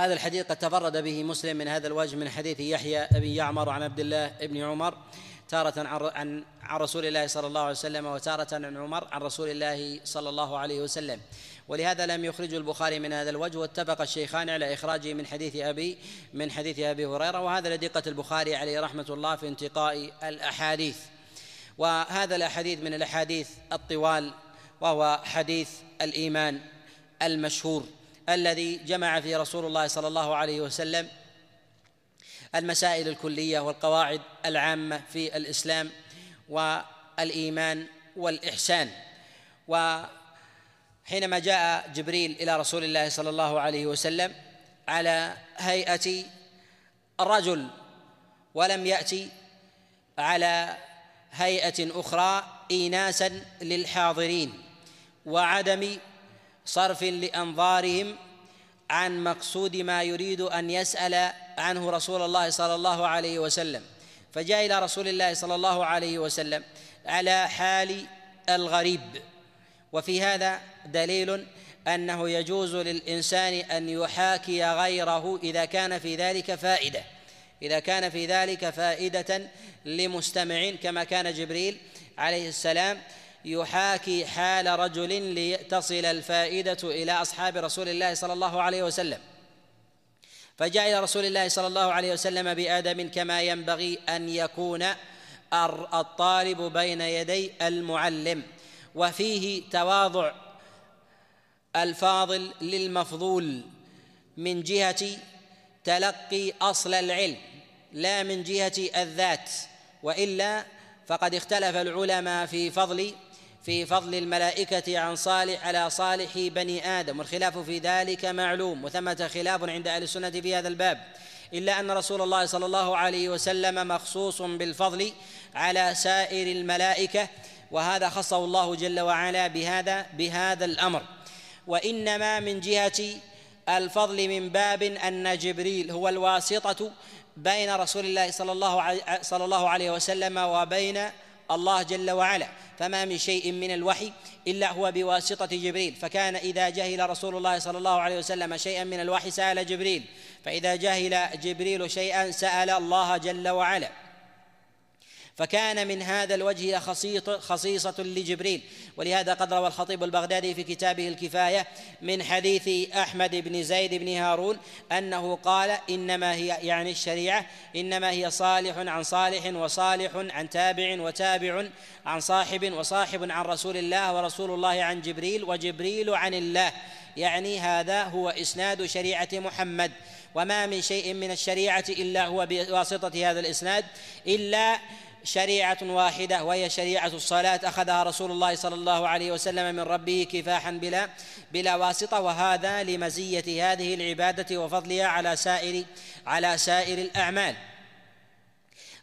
هذا الحديث قد تفرد به مسلم من هذا الوجه من حديث يحيى بن يعمر عن عبد الله بن عمر تارة عن عن رسول الله صلى الله عليه وسلم وتارة عن عمر عن رسول الله صلى الله عليه وسلم. ولهذا لم يخرجه البخاري من هذا الوجه واتفق الشيخان على إخراجه من حديث أبي من حديث أبي هريرة وهذا لدقة البخاري عليه رحمة الله في انتقاء الأحاديث. وهذا الأحاديث من الأحاديث الطوال وهو حديث الإيمان المشهور. الذي جمع فيه رسول الله صلى الله عليه وسلم المسائل الكلية والقواعد العامة في الإسلام والإيمان والإحسان. وحينما جاء جبريل إلى رسول الله صلى الله عليه وسلم على هيئة رجل ولم يأتي على هيئة أخرى ايناسا للحاضرين وعدم صرف لأنظارهم عن مقصود ما يريد أن يسأل عنه رسول الله صلى الله عليه وسلم. فجاء إلى رسول الله صلى الله عليه وسلم على حال الغريب. وفي هذا دليل أنه يجوز للإنسان أن يحاكي غيره إذا كان في ذلك فائدة. إذا كان في ذلك فائدة لمستمع كما كان جبريل عليه السلام يحاكي حال رجل لتصل الفائدة إلى أصحاب رسول الله صلى الله عليه وسلم. فجاء إلى رسول الله صلى الله عليه وسلم بادب كما ينبغي أن يكون الطالب بين يدي المعلم وفيه تواضع الفاضل للمفضول من جهة تلقي أصل العلم لا من جهة الذات وإلا فقد اختلف العلماء في فضل في فضل الملائكة عن صالح على صالح بني آدم والخلاف في ذلك معلوم وثمة خلاف عند أهل السنة في هذا الباب. إلا أن رسول الله صلى الله عليه وسلم مخصوص بالفضل على سائر الملائكة وهذا خصه الله جل وعلا بهذا بهذا الأمر. وإنما من جهة الفضل من باب أن جبريل هو الواسطة بين رسول الله صلى الله صلى الله عليه وسلم وبين الله جل وعلا فما من شيء من الوحي إلا هو بواسطة جبريل. فكان إذا جهل رسول الله صلى الله عليه وسلم شيئا من الوحي سأل جبريل فإذا جهل جبريل شيئا سأل الله جل وعلا. فكان من هذا الوجه خصيصة لجبريل. ولهذا قد روى الخطيب البغدادي في كتابه الكفاية من حديث أحمد بن زيد بن هارون أنه قال إنما هي يعني الشريعة إنما هي صالح عن صالح وصالح عن تابع وتابع عن صاحب وصاحب عن رسول الله ورسول الله عن جبريل وجبريل عن الله. يعني هذا هو إسناد شريعة محمد. وما من شيء من الشريعة إلا هو بواسطة هذا الإسناد إلا شريعة واحدة وهي شريعة الصلاة. أخذها رسول الله صلى الله عليه وسلم من ربه كفاحا بلا بلا واسطة. وهذا لمزية هذه العبادة وفضلها على سائر على سائر الأعمال.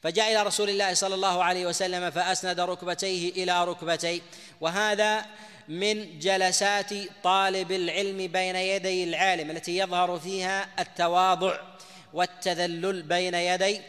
فجاء إلى رسول الله صلى الله عليه وسلم فأسند ركبتيه إلى ركبتيه وهذا من جلسات طالب العلم بين يدي العالم التي يظهر فيها التواضع والتذلل بين يدي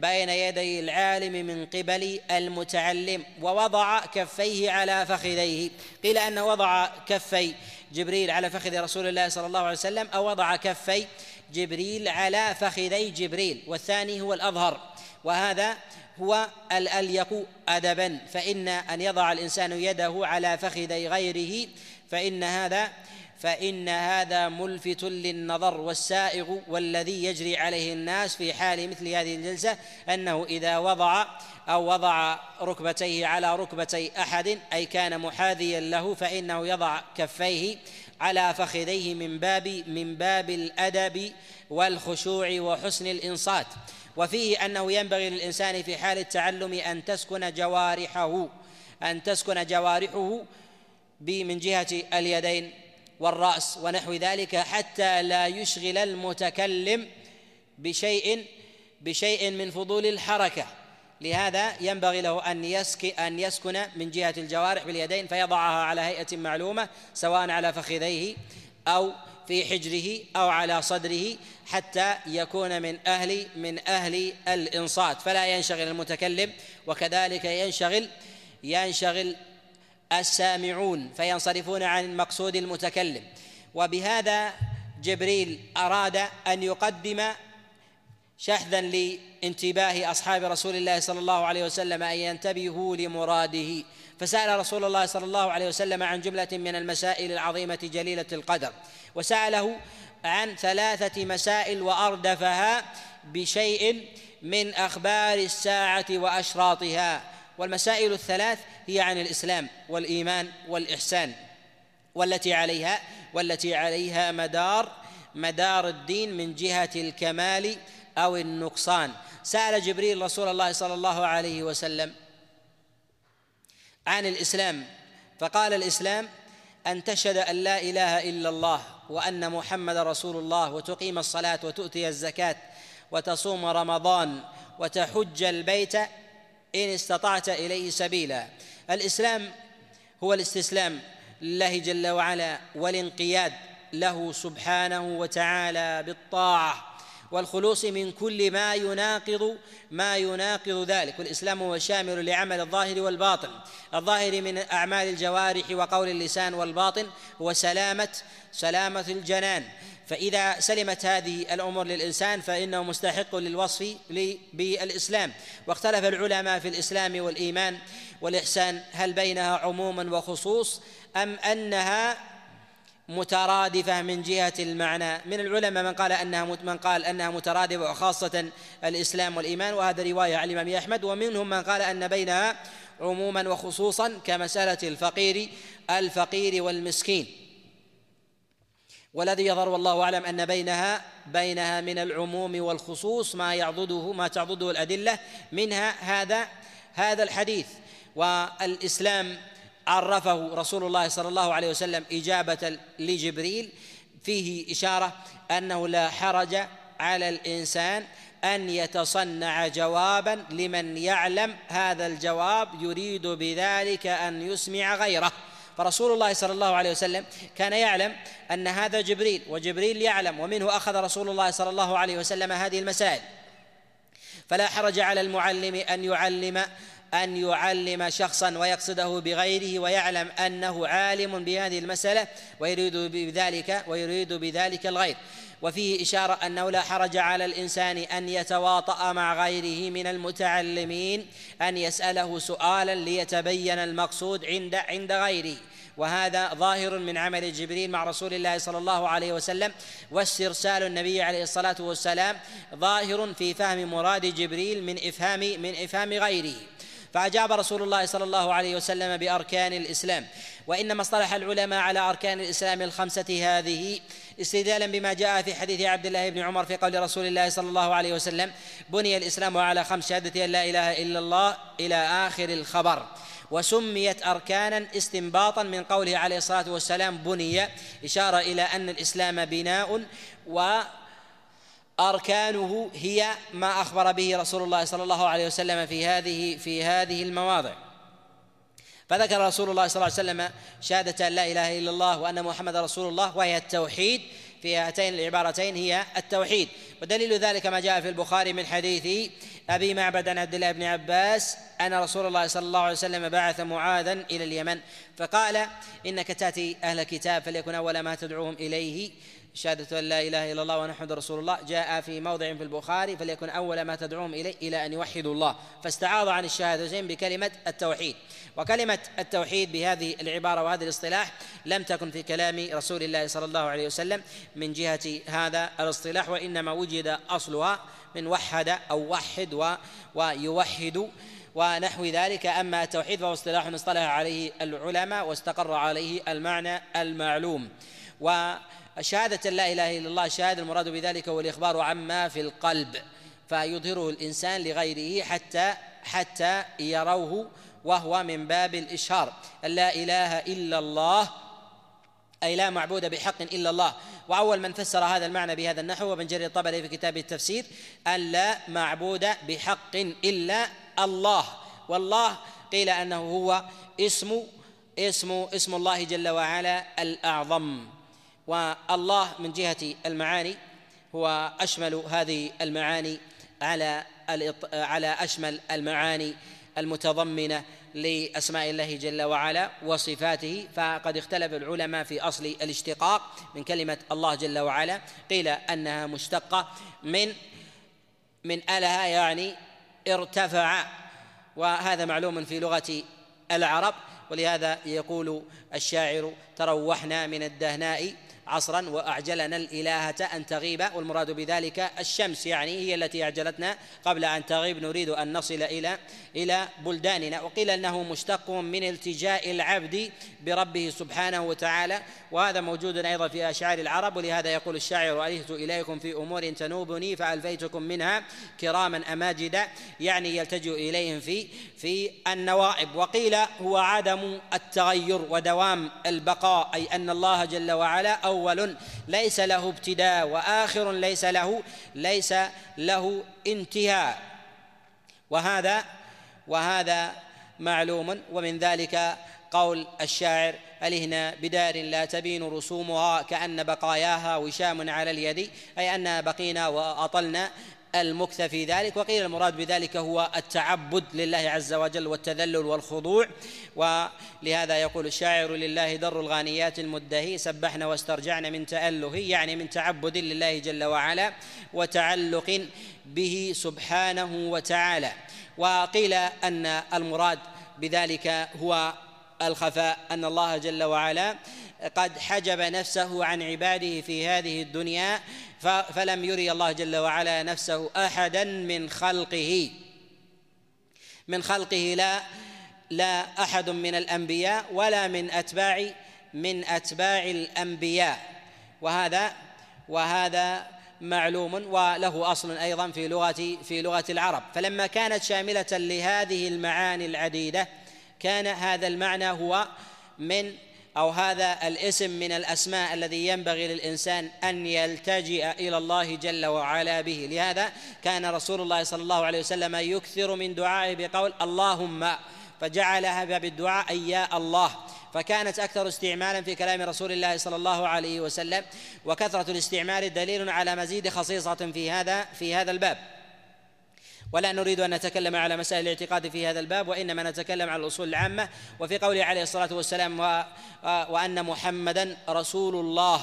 بين يدي العالم من قبل المتعلم ووضع كفيه على فخذيه. قيل انه وضع كفي جبريل على فخذ رسول الله صلى الله عليه وسلم أو وضع كفي جبريل على فخذي جبريل. والثاني هو الأظهر وهذا هو الاليق ادبا. فإن أن يضع الإنسان يده على فخذي غيره فإن هذا فإن هذا ملفت للنظر والسائغ والذي يجري عليه الناس في حال مثل هذه الجلسة أنه إذا وضع أو وضع ركبتيه على ركبتي أحد أي كان محاذيا له فإنه يضع كفيه على فخذيه من باب من باب الأدب والخشوع وحسن الإنصات. وفيه أنه ينبغي للإنسان في حال التعلم أن تسكن جوارحه أن تسكن جوارحه من جهة اليدين. والرأس ونحو ذلك حتى لا يشغل المتكلم بشيء بشيء من فضول الحركة. لهذا ينبغي له أن يسكن أن يسكن من جهة الجوارح باليدين فيضعها على هيئة معلومة سواء على فخذيه أو في حجره أو على صدره حتى يكون من أهل من أهل الإنصات. فلا ينشغل المتكلم وكذلك ينشغل ينشغل السامعون فينصرفون عن مقصود المتكلم. وبهذا جبريل أراد أن يقدم شحذا لانتباه أصحاب رسول الله صلى الله عليه وسلم أن ينتبهوا لمراده. فسأل رسول الله صلى الله عليه وسلم عن جملة من المسائل العظيمة جليلة القدر وسأله عن ثلاثة مسائل وأردفها بشيء من أخبار الساعة وأشراطها. والمسائل الثلاث هي عن الإسلام والإيمان والإحسان والتي عليها والتي عليها مدار مدار الدين من جهة الكمال أو النقصان. سأل جبريل رسول الله صلى الله عليه وسلم عن الإسلام فقال الإسلام أن تشهد أن لا إله إلا الله وأن محمد رسول الله وتقيم الصلاة وتؤتي الزكاة وتصوم رمضان وتحج البيت إن استطعت إليه سبيلا. الإسلام هو الاستسلام لله جل وعلا والانقياد له سبحانه وتعالى بالطاعة والخلوص من كل ما يناقض ما يناقض ذلك. والإسلام هو شامل لعمل الظاهر والباطن. الظاهر من أعمال الجوارح وقول اللسان والباطن هو سلامه سلامة الجنان. فإذا سلمت هذه الأمور للإنسان فإنه مستحق للوصف بالإسلام. واختلف العلماء في الإسلام والإيمان والإحسان هل بينها عموما وخصوص أم أنها مترادفة من جهة المعنى؟ من العلماء من قال أنها من قال أنها مترادفة وخاصة الإسلام والإيمان. وهذا رواية عن الإمام أحمد. ومنهم من قال أن بينها عموما وخصوصا كمسألة الفقير الفقير والمسكين. والذي يظهر والله أعلم أن بينها بينها من العموم والخصوص ما يعضده ما تعضده الأدلة منها هذا هذا الحديث. والإسلام عرفه رسول الله صلى الله عليه وسلم إجابة لجبريل فيه إشارة أنه لا حرج على الإنسان أن يتصنع جوابا لمن يعلم هذا الجواب يريد بذلك أن يسمع غيره. فرسول الله صلى الله عليه وسلم كان يعلم أن هذا جبريل وجبريل يعلم ومنه أخذ رسول الله صلى الله عليه وسلم هذه المسائل. فلا حرج على المعلم أن يعلم أن يعلم شخصا ويقصده بغيره ويعلم أنه عالم بهذه المسألة ويريد بذلك ويريد بذلك الغير. وفيه إشارة أنه لا حرج على الإنسان أن يتواطأ مع غيره من المتعلمين أن يسأله سؤالا ليتبين المقصود عند عند غيره. وهذا ظاهر من عمل جبريل مع رسول الله صلى الله عليه وسلم. واسترسال النبي عليه الصلاة والسلام ظاهر في فهم مراد جبريل من إفهام من إفهام غيره. فأجاب رسول الله صلى الله عليه وسلم بأركان الإسلام. وإنما اصطلح العلماء على أركان الإسلام الخمسة هذه. استدلالا بما جاء في حديث عبد الله بن عمر في قول رسول الله صلى الله عليه وسلم بني الإسلام على خمس شهادة أن لا إله إلا الله إلى آخر الخبر. وسميت أركانا استنباطا من قوله عليه الصلاة والسلام بني إشارة إلى أن الإسلام بناء و أركانه هي ما أخبر به رسول الله صلى الله عليه وسلم في هذه في هذه المواضع. فذكر رسول الله صلى الله عليه وسلم شهادة أن لا إله إلا الله وأن محمد رسول الله وهي التوحيد. في هاتين العبارتين هي التوحيد. ودليل ذلك ما جاء في البخاري من حديث أبي معبد عن عبد الله بن عباس أن رسول الله صلى الله عليه وسلم بعث معاذا إلى اليمن فقال إنك تأتي أهل الكتاب فليكن أول ما تدعوهم إليه شهادة أن لا إله إلا الله وأن محمد رسول الله. جاء في موضع في البخاري فليكن أول ما تدعوهم إليه إلى أن يوحدوا الله. فاستعاض عن الشهادتين بكلمة التوحيد. وكلمة التوحيد بهذه العبارة وهذا الاصطلاح لم تكن في كلام رسول الله صلى الله عليه وسلم من جهة هذا الاصطلاح وإنما وجد أصلها من وحد أو وحد و ويوحد ونحو ذلك. أما التوحيد فهو اصطلاح اصطلح عليه العلماء واستقر عليه المعنى المعلوم. و شهادة لا إله إلا الله شهادة المراد بذلك هو الإخبار عما في القلب. فيظهره الإنسان لغيره حتى حتى يروه وهو من باب الإشهار. لا إله إلا الله أي لا معبود بحق إلا الله. وأول من فسر هذا المعنى بهذا النحو وابن جرير الطبري في كتاب التفسير أن لا معبود بحق إلا الله. والله قيل أنه هو اسم اسم اسم الله جل وعلا الأعظم. والله من جهة المعاني هو أشمل هذه المعاني على على أشمل المعاني المتضمنة لأسماء الله جل وعلا وصفاته. فقد اختلف العلماء في أصل الاشتقاق من كلمة الله جل وعلا. قيل أنها مشتقة من من اله يعني ارتفع. وهذا معلوم في لغة العرب ولهذا يقول الشاعر تروحنا من الدهناء. عصرا وأعجلنا الإلهة أن تغيب والمراد بذلك الشمس يعني هي التي أعجلتنا قبل أن تغيب. نريد أن نصل إلى إلى بلداننا. وقيل أنه مشتق من التجاء العبد بربه سبحانه وتعالى وهذا موجود أيضا في أشعار العرب. ولهذا يقول الشاعر ألهت إليكم في أمور تنوبني فألفيتكم منها كراما اماجدا يعني يلتجئ إليهم في في النوائب. وقيل هو عدم التغير ودوام البقاء أي أن الله جل وعلا أول ليس له ابتداء وآخر ليس له ليس له انتهاء. وهذا وهذا معلوم. ومن ذلك قول الشاعر ألهنا بدار لا تبين رسومها كأن بقاياها وشام على اليد أي أننا بقينا وأطلنا. المكث في ذلك وقيل المراد بذلك هو التعبد لله عز وجل والتذلل والخضوع. ولهذا يقول الشاعر لله در الغانيات المدهي سبحنا واسترجعنا من تأله يعني من تعبد لله جل وعلا وتعلق به سبحانه وتعالى. وقيل أن المراد بذلك هو الخفاء أن الله جل وعلا قد حجب نفسه عن عباده في هذه الدنيا فلم يري الله جل وعلا نفسه أحدا من خلقه. من خلقه لا لا أحد من الأنبياء ولا من أتباع من أتباع الأنبياء. وهذا وهذا معلوم وله أصل أيضا في لغة في لغة العرب. فلما كانت شاملة لهذه المعاني العديدة كان هذا المعنى هو من أو هذا الاسم من الأسماء الذي ينبغي للإنسان أن يلتجئ إلى الله جل وعلا به. لهذا كان رسول الله صلى الله عليه وسلم يكثر من دعائه بقول اللهم فجعلها باب الدعاء أي يا الله. فكانت أكثر استعمالا في كلام رسول الله صلى الله عليه وسلم وكثرة الاستعمال دليل على مزيد خصيصة في هذا في هذا الباب. ولا نريد أن نتكلم على مسائل الاعتقاد في هذا الباب وإنما نتكلم على الأصول العامة. وفي قوله عليه الصلاة والسلام و... وأن محمدا رسول الله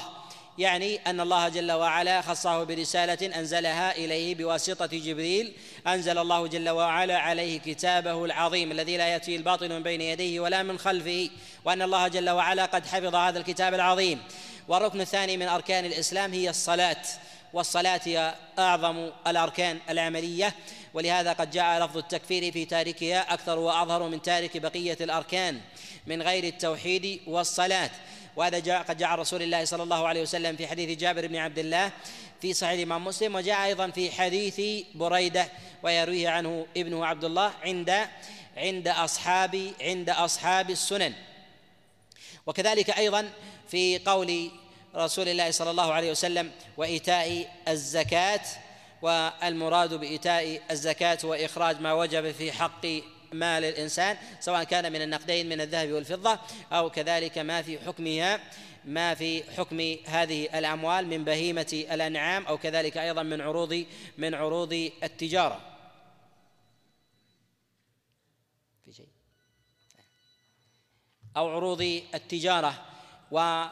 يعني أن الله جل وعلا خصه برسالة أنزلها إليه بواسطة جبريل أنزل الله جل وعلا عليه كتابه العظيم الذي لا ياتي الباطل من بين يديه ولا من خلفه وأن الله جل وعلا قد حفظ هذا الكتاب العظيم. والركن الثاني من أركان الإسلام هي الصلاة والصلاة هي أعظم الأركان العملية. ولهذا قد جاء لفظ التكفير في تاركها أكثر وأظهر من تارك بقية الأركان من غير التوحيد والصلاة. وهذا جاء قد جاء رسول الله صلى الله عليه وسلم في حديث جابر بن عبد الله في صحيح الإمام مسلم وجاء أيضا في حديث بريدة ويرويه عنه ابنه عبد الله عند عند اصحاب عند أصحاب السنن. وكذلك أيضا في قول رسول الله صلى الله عليه وسلم وإيتاء الزكاة والمراد بإيتاء الزكاة وإخراج ما وجب في حق مال الإنسان سواء كان من النقدين من الذهب والفضة أو كذلك ما في حكمها ما في حكم هذه الأموال من بهيمة الأنعام أو كذلك أيضا من عروض من عروض التجارة. في شيء. أو عروض التجارة. و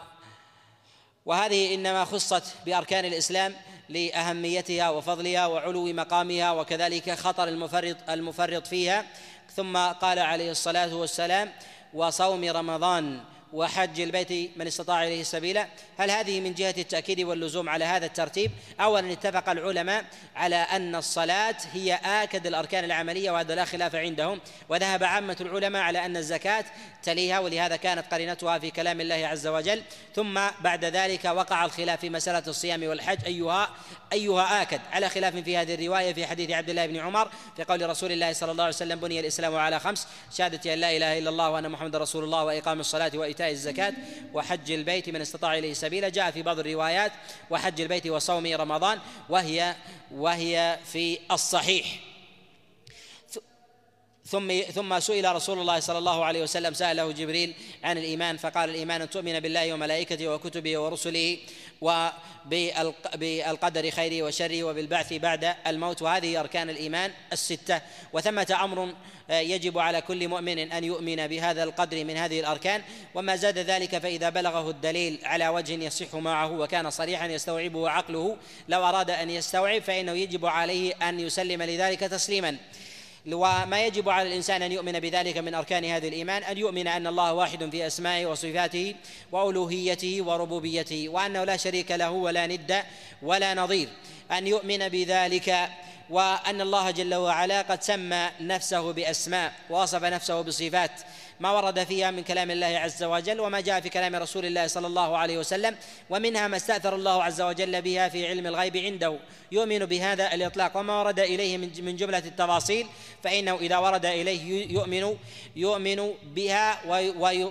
وهذه إنما خصت بأركان الإسلام لأهميتها وفضلها وعلو مقامها وكذلك خطر المفرط المفرط فيها. ثم قال عليه الصلاة والسلام وصوم رمضان وحج البيت من استطاع إليه سبيلا. هل هذه من جهة التأكيد واللزوم على هذا الترتيب؟ اولا اتفق العلماء على أن الصلاة هي آكد الأركان العملية وهذا لا خلاف عندهم. وذهب عامة العلماء على أن الزكاة تليها ولهذا كانت قرينتها في كلام الله عز وجل. ثم بعد ذلك وقع الخلاف في مسألة الصيام والحج. أيها أيها آكد على خلاف في هذه الرواية في حديث عبد الله بن عمر في قول رسول الله صلى الله عليه وسلم بني الإسلام على خمس شهادة أن لا إله إلا الله وأن محمد رسول الله وإقام الصلاة وإيتاء الزكاة وحج البيت من استطاع إليه سبيلا. جاء في بعض الروايات وحج البيت وصوم رمضان وهي وهي في الصحيح. ثم ثم سئل رسول الله صلى الله عليه وسلم سأله جبريل عن الإيمان فقال الإيمان أن تؤمن بالله وملائكته وكتبه ورسله وبالقدر خيره وشره وبالبعث بعد الموت. وهذه أركان الإيمان الستة. وثمة أمر يجب على كل مؤمن أن يؤمن بهذا القدر من هذه الأركان. وما زاد ذلك فإذا بلغه الدليل على وجه يصح معه وكان صريحا يستوعبه عقله لو أراد أن يستوعب فإنه يجب عليه أن يسلم لذلك تسليما. وما يجب على الإنسان أن يؤمن بذلك من أركان هذا الإيمان أن يؤمن أن الله واحد في أسمائه وصفاته وألوهيته وربوبيته وأنه لا شريك له ولا ند ولا نظير. أن يؤمن بذلك وأن الله جل وعلا قد سمى نفسه بأسماء ووصف نفسه بصفات ما ورد فيها من كلام الله عز وجل وما جاء في كلام رسول الله صلى الله عليه وسلم ومنها ما استأثر الله عز وجل بها في علم الغيب عنده يؤمن بهذا الإطلاق وما ورد إليه من جملة التفاصيل فإنه إذا ورد إليه يؤمن يؤمن بها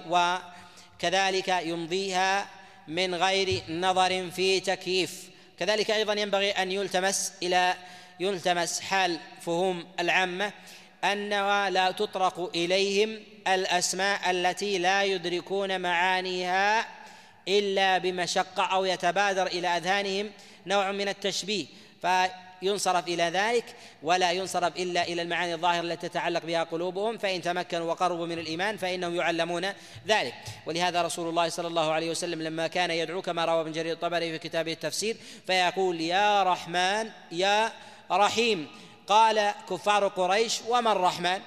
وكذلك يمضيها من غير نظر في تكييف. كذلك أيضا ينبغي أن يلتمس إلى يلتمس حال فهوم العامة أنها لا تطرق إليهم الأسماء التي لا يدركون معانيها إلا بمشقة أو يتبادر إلى أذهانهم نوع من التشبيه فينصرف إلى ذلك ولا ينصرف إلا إلى المعاني الظاهرة التي تتعلق بها قلوبهم فإن تمكنوا وقربوا من الإيمان فإنهم يعلمون ذلك. ولهذا رسول الله صلى الله عليه وسلم لما كان يدعو كما روى ابن جرير الطبري في كتابه التفسير فيقول يا رحمن يا رحيم. قال كفار قريش وما الرحمن؟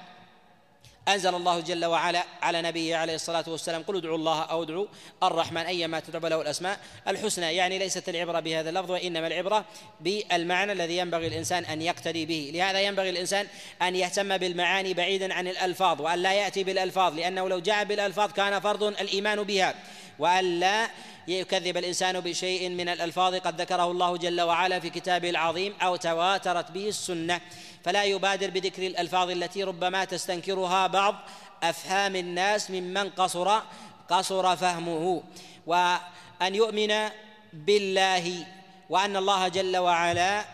أنزل الله جل وعلا على نبيه عليه الصلاة والسلام قل ادعوا الله أو ادعوا الرحمن أيما تدعو له الأسماء الحسنى. يعني ليست العبرة بهذا اللفظ وإنما العبرة بالمعنى الذي ينبغي الإنسان أن يقتدي به. لهذا ينبغي الإنسان أن يهتم بالمعاني بعيدا عن الألفاظ وأن لا يأتي بالألفاظ لأنه لو جاء بالألفاظ كان فرض الإيمان بها. وأن لا يكذب الإنسان بشيء من الألفاظ قد ذكره الله جل وعلا في كتابه العظيم أو تواترت به السنة. فلا يبادر بذكر الألفاظ التي ربما تستنكرها بعض أفهام الناس ممن قصر قصر فهمه. وأن يؤمن بالله وأن الله جل وعلا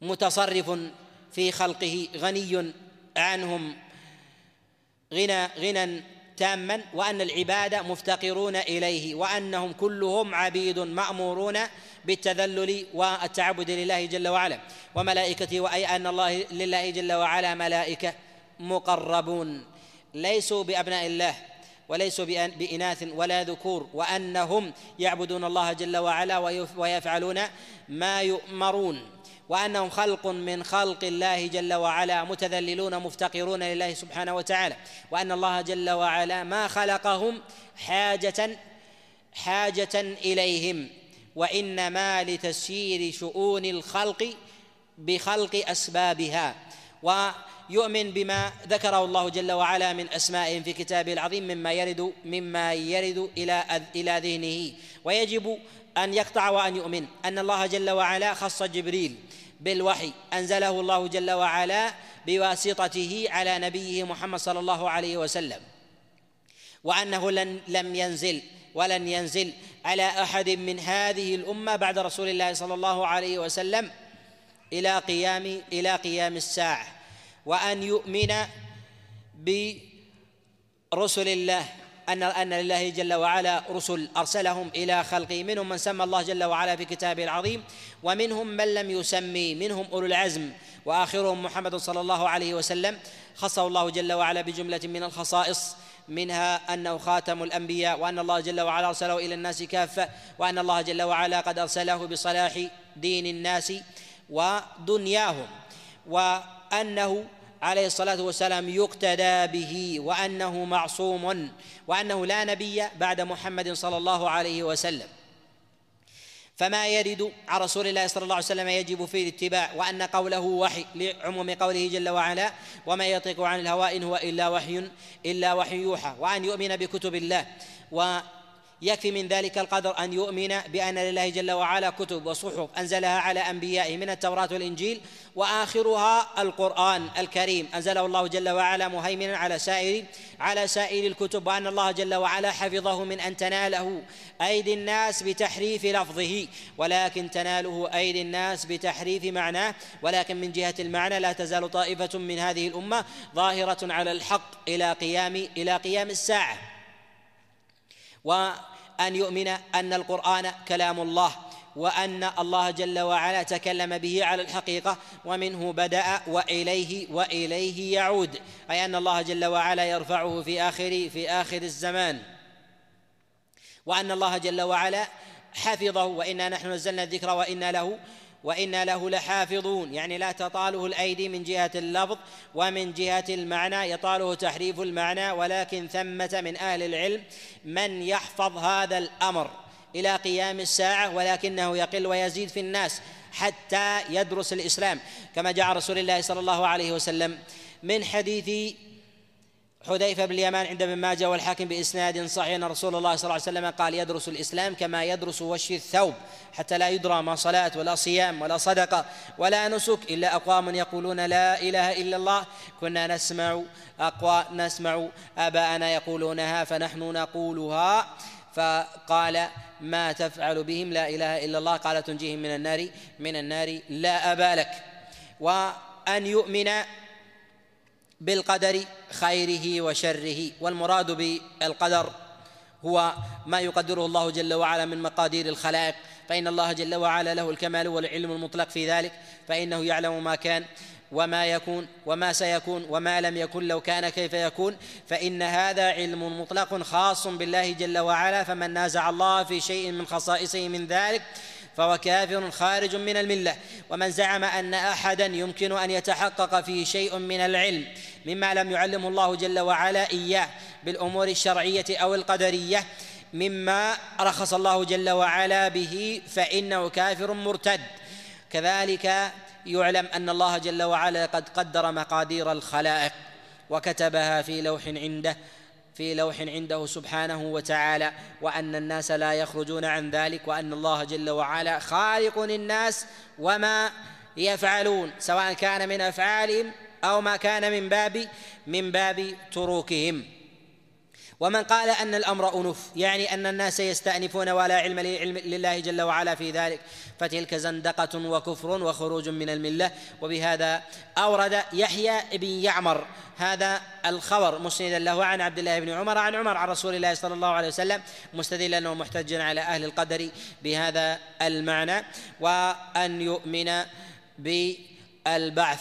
متصرف في خلقه غني عنهم غنى غنى تاما وأن العباد مفتقرون إليه وأنهم كلهم عبيد مأمورون بالتذلل والتعبد لله جل وعلا. وملائكته وأي أن الله لله جل وعلا ملائكة مقربون. ليسوا بأبناء الله. وليسوا بإناث ولا ذكور وأنهم يعبدون الله جل وعلا ويفعلون ما يؤمرون. وأنهم خلق من خلق الله جل وعلا متذللون مفتقرون لله سبحانه وتعالى. وأن الله جل وعلا ما خلقهم حاجة حاجة إليهم. وإنما لتسيير شؤون الخلق بخلق أسبابها. ويؤمن بما ذكره الله جل وعلا من أسمائهم في كتابه العظيم مما يرد مما يرد إلى إلى ذهنه. ويجب أن يقطع وأن يؤمن أن الله جل وعلا خص جبريل بالوحي. أنزله الله جل وعلا بواسطته على نبيه محمد صلى الله عليه وسلم. وأنه لن لم ينزل ولن ينزل على أحد من هذه الأمة بعد رسول الله صلى الله عليه وسلم إلى قيام إلى قيام الساعة وأن يؤمن برسل الله أن أن لله جل وعلا رسل أرسلهم إلى خلقه. منهم من سمى الله جل وعلا في كتابه العظيم ومنهم من لم يسمي منهم أولو العزم وآخرهم محمد صلى الله عليه وسلم. خصه الله جل وعلا بجملة من الخصائص منها أنه خاتم الأنبياء وأن الله جل وعلا أرسله إلى الناس كافة وأن الله جل وعلا قد أرسله بصلاح دين الناس. ودنياهم وأنه عليه الصلاة والسلام يقتدى به وأنه معصوم وأنه لا نبي بعد محمد صلى الله عليه وسلم. فما يرد عن رسول الله صلى الله عليه وسلم يجب فيه الاتباع وأن قوله وحي لعموم قوله جل وعلا وما يطيق عن الهوى إن هو إلا وحي إلا وحي يوحى. وأن يؤمن بكتب الله و يكفي من ذلك القدر أن يؤمن بأن لله جل وعلا كتب وصحف أنزلها على أنبيائه من التوراة والإنجيل وآخرها القرآن الكريم. أنزله الله جل وعلا مهيمنا على سائر على سائر الكتب وأن الله جل وعلا حفظه من أن تناله أيدي الناس بتحريف لفظه. ولكن تناله أيدي الناس بتحريف معناه. ولكن من جهة المعنى لا تزال طائفة من هذه الأمة ظاهرة على الحق إلى قيام إلى قيام الساعة. وان يؤمن أن القرآن كلام الله وأن الله جل وعلا تكلم به على الحقيقة ومنه بدأ وإليه وإليه يعود. أي أن الله جل وعلا يرفعه في آخر في آخر الزمان. وأن الله جل وعلا حفظه وإنا نحن نزلنا الذكر وإنا له وإنا له لحافظون. يعني لا تطاله الأيدي من جهة اللفظ ومن جهة المعنى. يطاله تحريف المعنى ولكن ثمة من أهل العلم من يحفظ هذا الأمر إلى قيام الساعة ولكنه يقل ويزيد في الناس حتى يدرس الإسلام. كما جاء رسول الله صلى الله عليه وسلم من حديث حذيفة بن اليمان عند ابن ماجه والحاكم بإسناد صحيح أن رسول الله صلى الله عليه وسلم قال يدرس الإسلام كما يدرس وش الثوب حتى لا يدرى ما صلاة ولا صيام ولا صدقة ولا نسك إلا أقوام يقولون لا إله إلا الله. كنا نسمع أقوى نسمع آباءنا يقولونها فنحن نقولها. فقال ما تفعل بهم لا إله إلا الله؟ قال تنجيهم من النار من النار لا أبا لك. وأن يؤمن بالقدر خيره وشره والمراد بالقدر هو ما يقدره الله جل وعلا من مقادير الخلائق. فإن الله جل وعلا له الكمال والعلم المطلق في ذلك فإنه يعلم ما كان وما يكون وما سيكون وما لم يكن لو كان كيف يكون. فإن هذا علم مطلق خاص بالله جل وعلا فمن نازع الله في شيء من خصائصه من ذلك فهو كافر خارج من الملة. ومن زعم أن أحدا يمكن أن يتحقق فيه شيء من العلم مما لم يعلمه الله جل وعلا إياه بالأمور الشرعية أو القدرية مما رخص الله جل وعلا به فإنه كافر مرتد. كذلك يعلم أن الله جل وعلا قد قدر مقادير الخلائق وكتبها في لوح عنده في لوح عنده سبحانه وتعالى وأن الناس لا يخرجون عن ذلك وأن الله جل وعلا خالق الناس وما يفعلون سواء كان من أفعالهم أو ما كان من باب من باب تروكهم ومن قال أن الأمر أنف يعني أن الناس يستأنفون ولا علم لله جل وعلا في ذلك فتلك زندقة وكفر وخروج من الملة. وبهذا أورد يحيى بن يعمر هذا الخبر مسندا له عن عبد الله بن عمر عن عمر عن رسول الله صلى الله عليه وسلم مستدلا ومحتجا على أهل القدر بهذا المعنى. وأن يؤمن بالبعث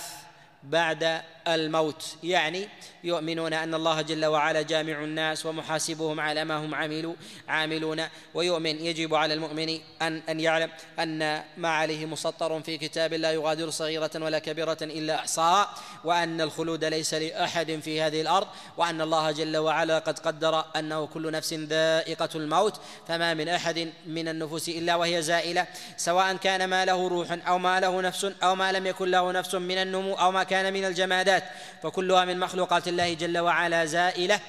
بعد الموت. يعني يؤمنون أن الله جل وعلا جامع الناس ومحاسبهم على ما هم عملوا عاملون. ويؤمن يجب على المؤمن أن أن يعلم أن ما عليه مسطر في كتاب لا يغادر صغيرة ولا كبيرة إلا احصاها وأن الخلود ليس لأحد في هذه الأرض وأن الله جل وعلا قد قدر أنه كل نفس ذائقة الموت. فما من أحد من النفوس إلا وهي زائلة سواء كان ما له روح أو ما له نفس أو ما لم يكن له نفس من النمو أو ما كان من الجمادات. فكلها من مخلوقات الله جل وعلا زائلة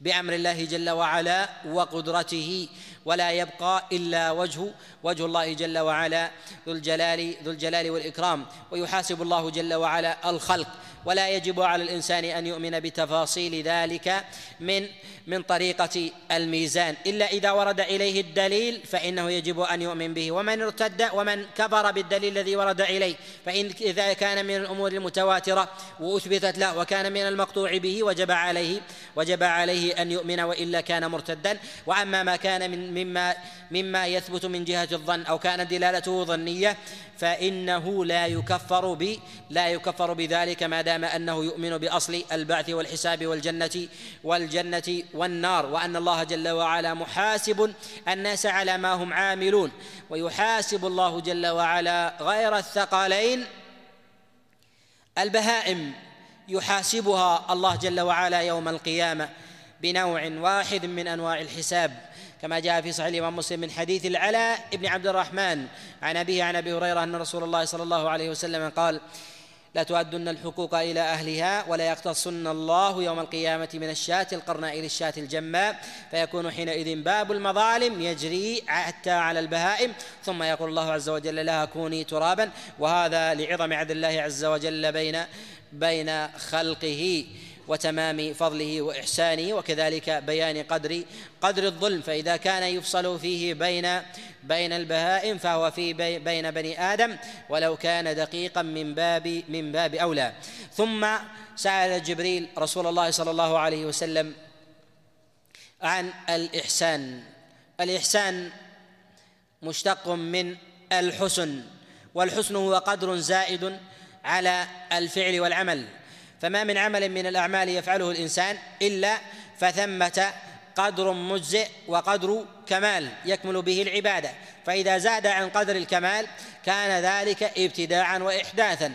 بأمر الله جل وعلا وقدرته. ولا يبقى إلا وجه وجه الله جل وعلا ذو الجلال ذو الجلال والإكرام. ويحاسب الله جل وعلا الخلق. ولا يجب على الإنسان أن يؤمن بتفاصيل ذلك من من طريقة الميزان. إلا إذا ورد إليه الدليل فإنه يجب أن يؤمن به. ومن ارتد ومن كفر بالدليل الذي ورد إليه فإن إذا كان من الأمور المتواترة وأثبتت له وكان من المقطوع به وجب عليه وجب عليه أن يؤمن وإلا كان مرتدا. وأما ما كان من مما مما يثبت من جهة الظن أو كانت دلالته ظنية فإنه لا يكفر ب لا يكفر بذلك ما دام أنه يؤمن بأصل البعث والحساب والجنة والجنة والنار وأن الله جل وعلا محاسب الناس على ما هم عاملون ويحاسب الله جل وعلا غير الثقلين. البهائم يحاسبها الله جل وعلا يوم القيامة بنوع واحد من أنواع الحساب. كما جاء في صحيح الإمام مسلم من حديث العلاء بن عبد الرحمن عن أبيه عن أبي هريرة أن رسول الله صلى الله عليه وسلم قال لتؤدن الحقوق إلى أهلها ولا يقتصن الله يوم القيامة من الشاة القرناء للشاة الجماء فيكون حينئذ باب المظالم يجري حتى على البهائم ثم يقول الله عز وجل لها كوني ترابا وهذا لعظم عدل الله عز وجل بين بين خلقه. وتمام فضله وإحسانه وكذلك بيان قدر قدر الظلم. فإذا كان يفصل فيه بين بين البهائم فهو في بي بين بني آدم ولو كان دقيقا من باب من باب أولى. ثم سأل جبريل رسول الله صلى الله عليه وسلم عن الإحسان. الإحسان مشتق من الحسن والحسن هو قدر زائد على الفعل والعمل. فما من عمل من الأعمال يفعله الإنسان إلا فثمة قدر مجزئ وقدر كمال يكمل به العبادة. فإذا زاد عن قدر الكمال كان ذلك ابتداعا واحداثا.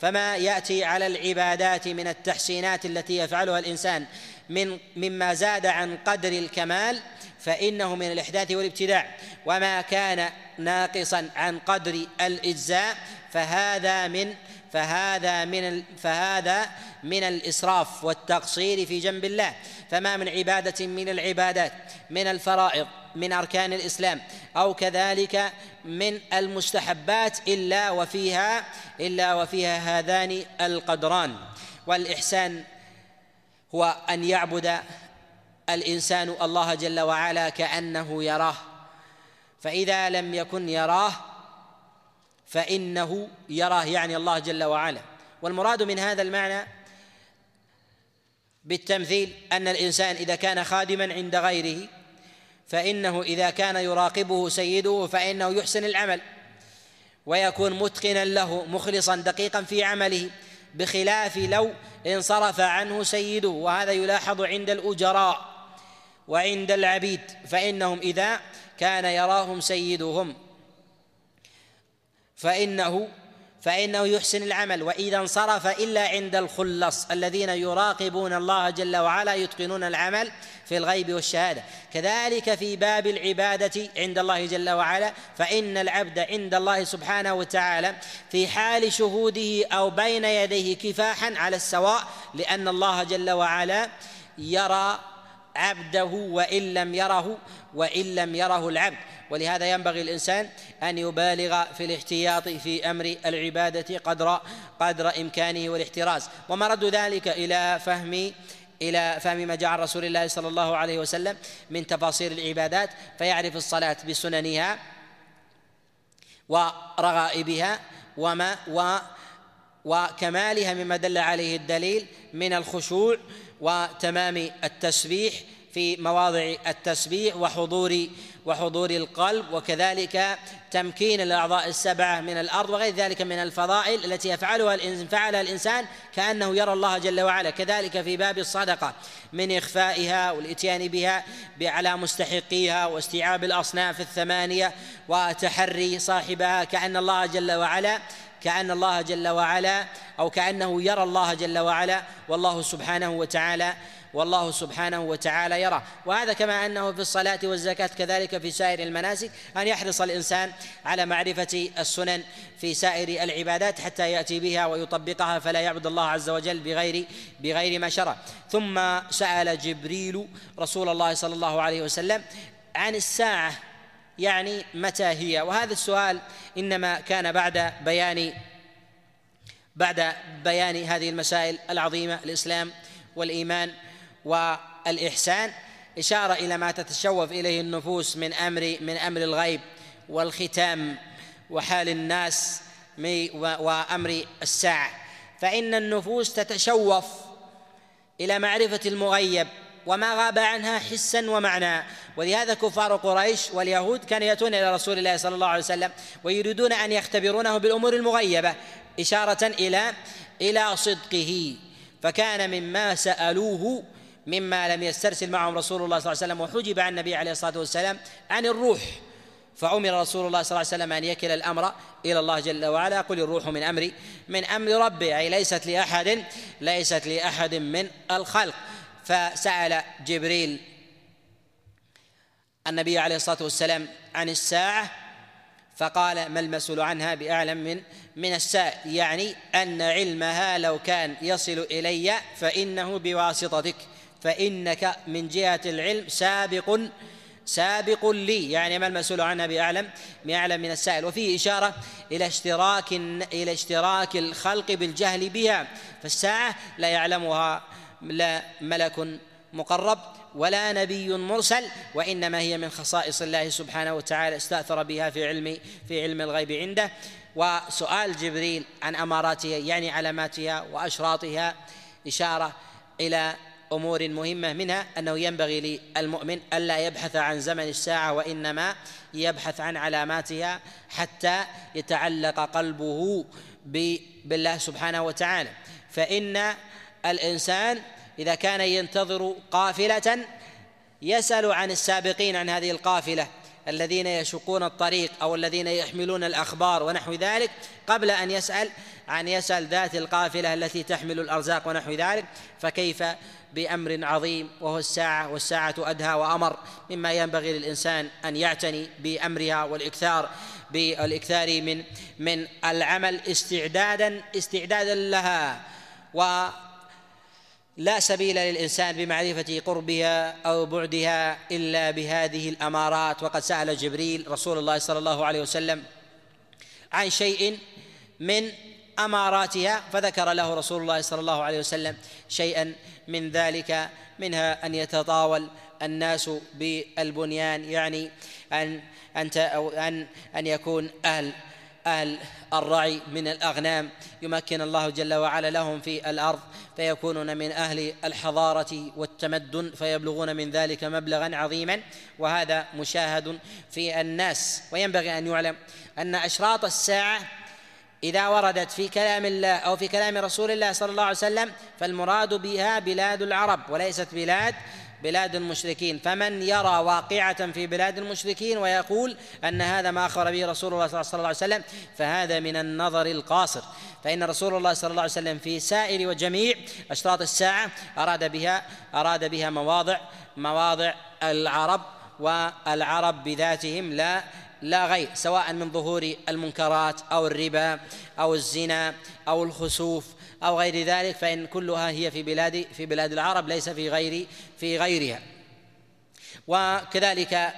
فما يأتي على العبادات من التحسينات التي يفعلها الإنسان من مما زاد عن قدر الكمال فإنه من الإحداث والابتداع. وما كان ناقصا عن قدر الإجزاء فهذا من فهذا من فهذا من الإسراف والتقصير في جنب الله. فما من عبادة من العبادات من الفرائض من أركان الإسلام أو كذلك من المستحبات إلا وفيها إلا وفيها هذان القدران. والإحسان هو أن يعبد الإنسان الله جل وعلا كأنه يراه. فإذا لم يكن يراه فإنه يراه يعني الله جل وعلا. والمراد من هذا المعنى بالتمثيل أن الإنسان إذا كان خادما عند غيره فإنه إذا كان يراقبه سيده فإنه يحسن العمل ويكون متقنا له مخلصا دقيقا في عمله بخلاف لو انصرف عنه سيده. وهذا يلاحظ عند الأجراء وعند العبيد فإنهم إذا كان يراهم سيدهم. فإنه فإنه يحسن العمل. وإذا انصرف إلا عند الخلص الذين يراقبون الله جل وعلا يتقنون العمل في الغيب والشهادة. كذلك في باب العبادة عند الله جل وعلا فإن العبد عند الله سبحانه وتعالى في حال شهوده أو بين يديه كفاحا على السواء لأن الله جل وعلا يرى عبده وإن لم يره وإن لم يره العبد. ولهذا ينبغي الإنسان أن يبالغ في الاحتياط في أمر العبادة قدر قدر إمكانه والاحتراز. ومرد ذلك إلى فهم إلى فهم ما عن رسول الله صلى الله عليه وسلم من تفاصيل العبادات فيعرف الصلاة بسننها ورغائبها وما و وكمالها مما دل عليه الدليل من الخشوع وتمام التسبيح في مواضع التسبيح وحضور وحضور القلب وكذلك تمكين الأعضاء السبعة من الأرض وغير ذلك من الفضائل التي يفعلها فعلها الإنسان كأنه يرى الله جل وعلا. كذلك في باب الصدقة من إخفائها والإتيان بها على مستحقيها واستيعاب الأصناف الثمانية وتحري صاحبها كأن الله جل وعلا كأن الله جل وعلا أو كأنه يرى الله جل وعلا والله سبحانه وتعالى والله سبحانه وتعالى يرى. وهذا كما أنه في الصلاة والزكاة كذلك في سائر المناسك أن يحرص الإنسان على معرفة السنن في سائر العبادات حتى يأتي بها ويطبقها فلا يعبد الله عز وجل بغير بغير ما شرع. ثم سأل جبريل رسول الله صلى الله عليه وسلم عن الساعة يعني متى هي؟ وهذا السؤال إنما كان بعد بيان بعد بيان هذه المسائل العظيمة الإسلام والإيمان والإحسان. إشارة إلى ما تتشوف إليه النفوس من أمر من أمر الغيب والختام وحال الناس وأمر الساعة. فإن النفوس تتشوف إلى معرفة المغيب وما غاب عنها حسا ومعنى. ولهذا كفار قريش واليهود كانوا يأتون إلى رسول الله صلى الله عليه وسلم ويريدون أن يختبرونه بالأمور المغيبة إشارة إلى إلى صدقه. فكان مما سألوه مما لم يسترسل معهم رسول الله صلى الله عليه وسلم وحجب عن النبي عليه الصلاة والسلام عن الروح. فأمر رسول الله صلى الله عليه وسلم أن يكل الأمر إلى الله جل وعلا. قل الروح من أمري من أمر ربي أي ليست لأحد ليست لأحد من الخلق. فسأل جبريل النبي عليه الصلاة والسلام عن الساعة فقال ما المسؤول عنها بأعلم من من السائل يعني أن علمها لو كان يصل إلي فإنه بواسطتك فإنك من جهة العلم سابق سابق لي. يعني ما المسؤول عنها بأعلم بأعلم من السائل. وفيه إشارة إلى اشتراك إلى اشتراك الخلق بالجهل بها فالساعة لا يعلمها لا ملك مقرب ولا نبي مرسل وإنما هي من خصائص الله سبحانه وتعالى استأثر بها في علم في علم الغيب عنده. وسؤال جبريل عن أماراتها يعني علاماتها وأشراطها إشارة إلى أمور مهمة منها أنه ينبغي للمؤمن ألا يبحث عن زمن الساعة وإنما يبحث عن علاماتها حتى يتعلق قلبه بالله سبحانه وتعالى. فإن الإنسان إذا كان ينتظر قافلة يسأل عن السابقين عن هذه القافلة الذين يشقون الطريق أو الذين يحملون الأخبار ونحو ذلك قبل أن يسأل عن يسأل ذات القافلة التي تحمل الأرزاق ونحو ذلك فكيف بأمر عظيم وهو الساعة والساعة أدهى وأمر مما ينبغي للإنسان أن يعتني بأمرها والإكثار بالإكثار من من العمل استعدادا استعدادا لها و لا سبيل للإنسان بمعرفة قربها أو بعدها إلا بهذه الأمارات. وقد سأل جبريل رسول الله صلى الله عليه وسلم عن شيء من أماراتها فذكر له رسول الله صلى الله عليه وسلم شيئا من ذلك منها أن يتطاول الناس بالبنيان يعني أن أو أن أن يكون أهل أهل الرعي من الأغنام يمكن الله جل وعلا لهم في الأرض فيكونون من أهل الحضارة والتمدن فيبلغون من ذلك مبلغا عظيما وهذا مشاهد في الناس وينبغي أن يعلم أن أشراط الساعة إذا وردت في كلام الله أو في كلام رسول الله صلى الله عليه وسلم فالمراد بها بلاد العرب وليست بلاد بلاد المشركين. فمن يرى واقعة في بلاد المشركين ويقول أن هذا ما أخبر به رسول الله صلى الله عليه وسلم فهذا من النظر القاصر. فإن رسول الله صلى الله عليه وسلم في سائر وجميع أشراط الساعة أراد بها أراد بها مواضع مواضع العرب والعرب بذاتهم لا لا غير سواء من ظهور المنكرات أو الربا أو الزنا أو الخسوف أو غير ذلك فإن كلها هي في بلاد في بلاد العرب ليس في غير في غيرها. وكذلك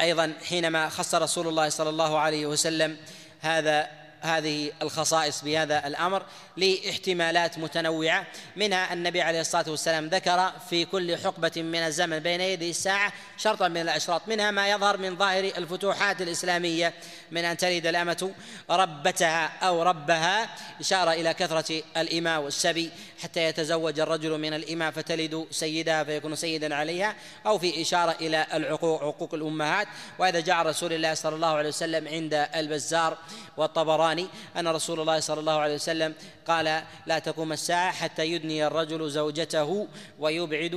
أيضا حينما خص رسول الله صلى الله عليه وسلم هذا هذه الخصائص بهذا الأمر لاحتمالات متنوعة منها النبي عليه الصلاة والسلام ذكر في كل حقبة من الزمن بين يدي الساعة شرطا من الأشراط منها ما يظهر من ظاهر الفتوحات الإسلامية من أن تلد الأمة ربتها أو ربها إشارة إلى كثرة الإماء والسبي حتى يتزوج الرجل من الإماء فتلد سيدها فيكون سيدا عليها أو في إشارة إلى العقوق عقوق الأمهات. وهذا جاء رسول الله صلى الله عليه وسلم عند البزار والطبراني. أن رسول الله صلى الله عليه وسلم قال لا تقوم الساعة حتى يدني الرجل زوجته ويبعد